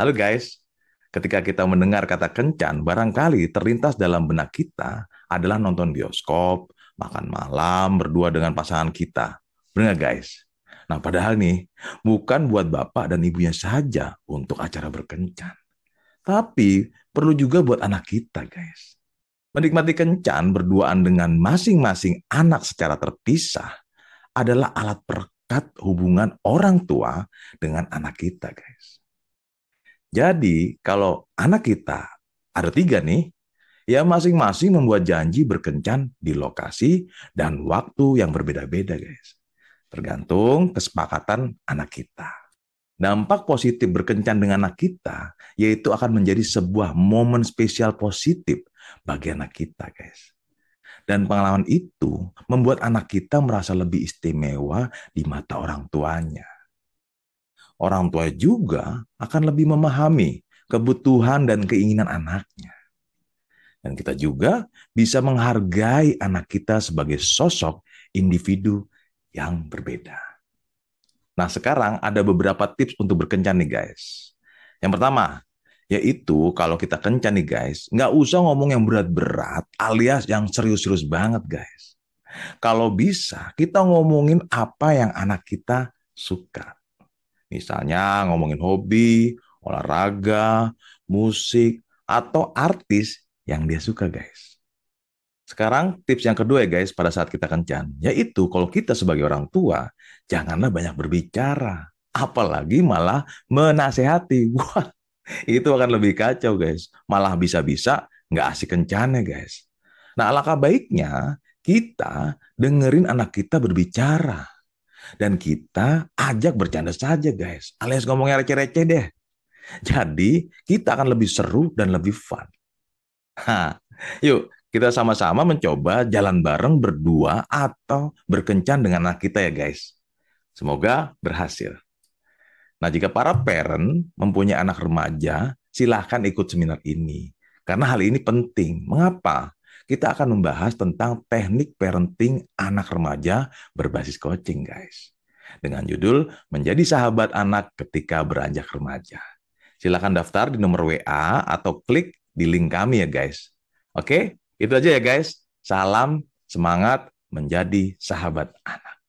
Halo guys, ketika kita mendengar kata kencan, barangkali terlintas dalam benak kita adalah nonton bioskop, makan malam, berdua dengan pasangan kita. Benar guys? Nah padahal nih, bukan buat bapak dan ibunya saja untuk acara berkencan. Tapi perlu juga buat anak kita guys. Menikmati kencan berduaan dengan masing-masing anak secara terpisah adalah alat perekat hubungan orang tua dengan anak kita guys. Jadi kalau anak kita ada tiga nih, ya masing-masing membuat janji berkencan di lokasi dan waktu yang berbeda-beda guys. Tergantung kesepakatan anak kita. Dampak positif berkencan dengan anak kita, yaitu akan menjadi sebuah momen spesial positif bagi anak kita guys. Dan pengalaman itu membuat anak kita merasa lebih istimewa di mata orang tuanya orang tua juga akan lebih memahami kebutuhan dan keinginan anaknya. Dan kita juga bisa menghargai anak kita sebagai sosok individu yang berbeda. Nah sekarang ada beberapa tips untuk berkencan nih guys. Yang pertama, yaitu kalau kita kencan nih guys, nggak usah ngomong yang berat-berat alias yang serius-serius banget guys. Kalau bisa, kita ngomongin apa yang anak kita suka. Misalnya ngomongin hobi, olahraga, musik, atau artis yang dia suka guys. Sekarang tips yang kedua ya guys pada saat kita kencan, yaitu kalau kita sebagai orang tua, janganlah banyak berbicara. Apalagi malah menasehati. Wah, itu akan lebih kacau guys. Malah bisa-bisa nggak asik kencannya guys. Nah alangkah baiknya kita dengerin anak kita berbicara dan kita ajak bercanda saja guys. Alias ngomongnya receh-receh deh. Jadi kita akan lebih seru dan lebih fun. Ha, yuk kita sama-sama mencoba jalan bareng berdua atau berkencan dengan anak kita ya guys. Semoga berhasil. Nah jika para parent mempunyai anak remaja, silahkan ikut seminar ini. Karena hal ini penting. Mengapa? Kita akan membahas tentang teknik parenting anak remaja berbasis coaching, guys. Dengan judul Menjadi Sahabat Anak Ketika Beranjak Remaja. Silakan daftar di nomor WA atau klik di link kami ya, guys. Oke, itu aja ya, guys. Salam semangat menjadi sahabat anak.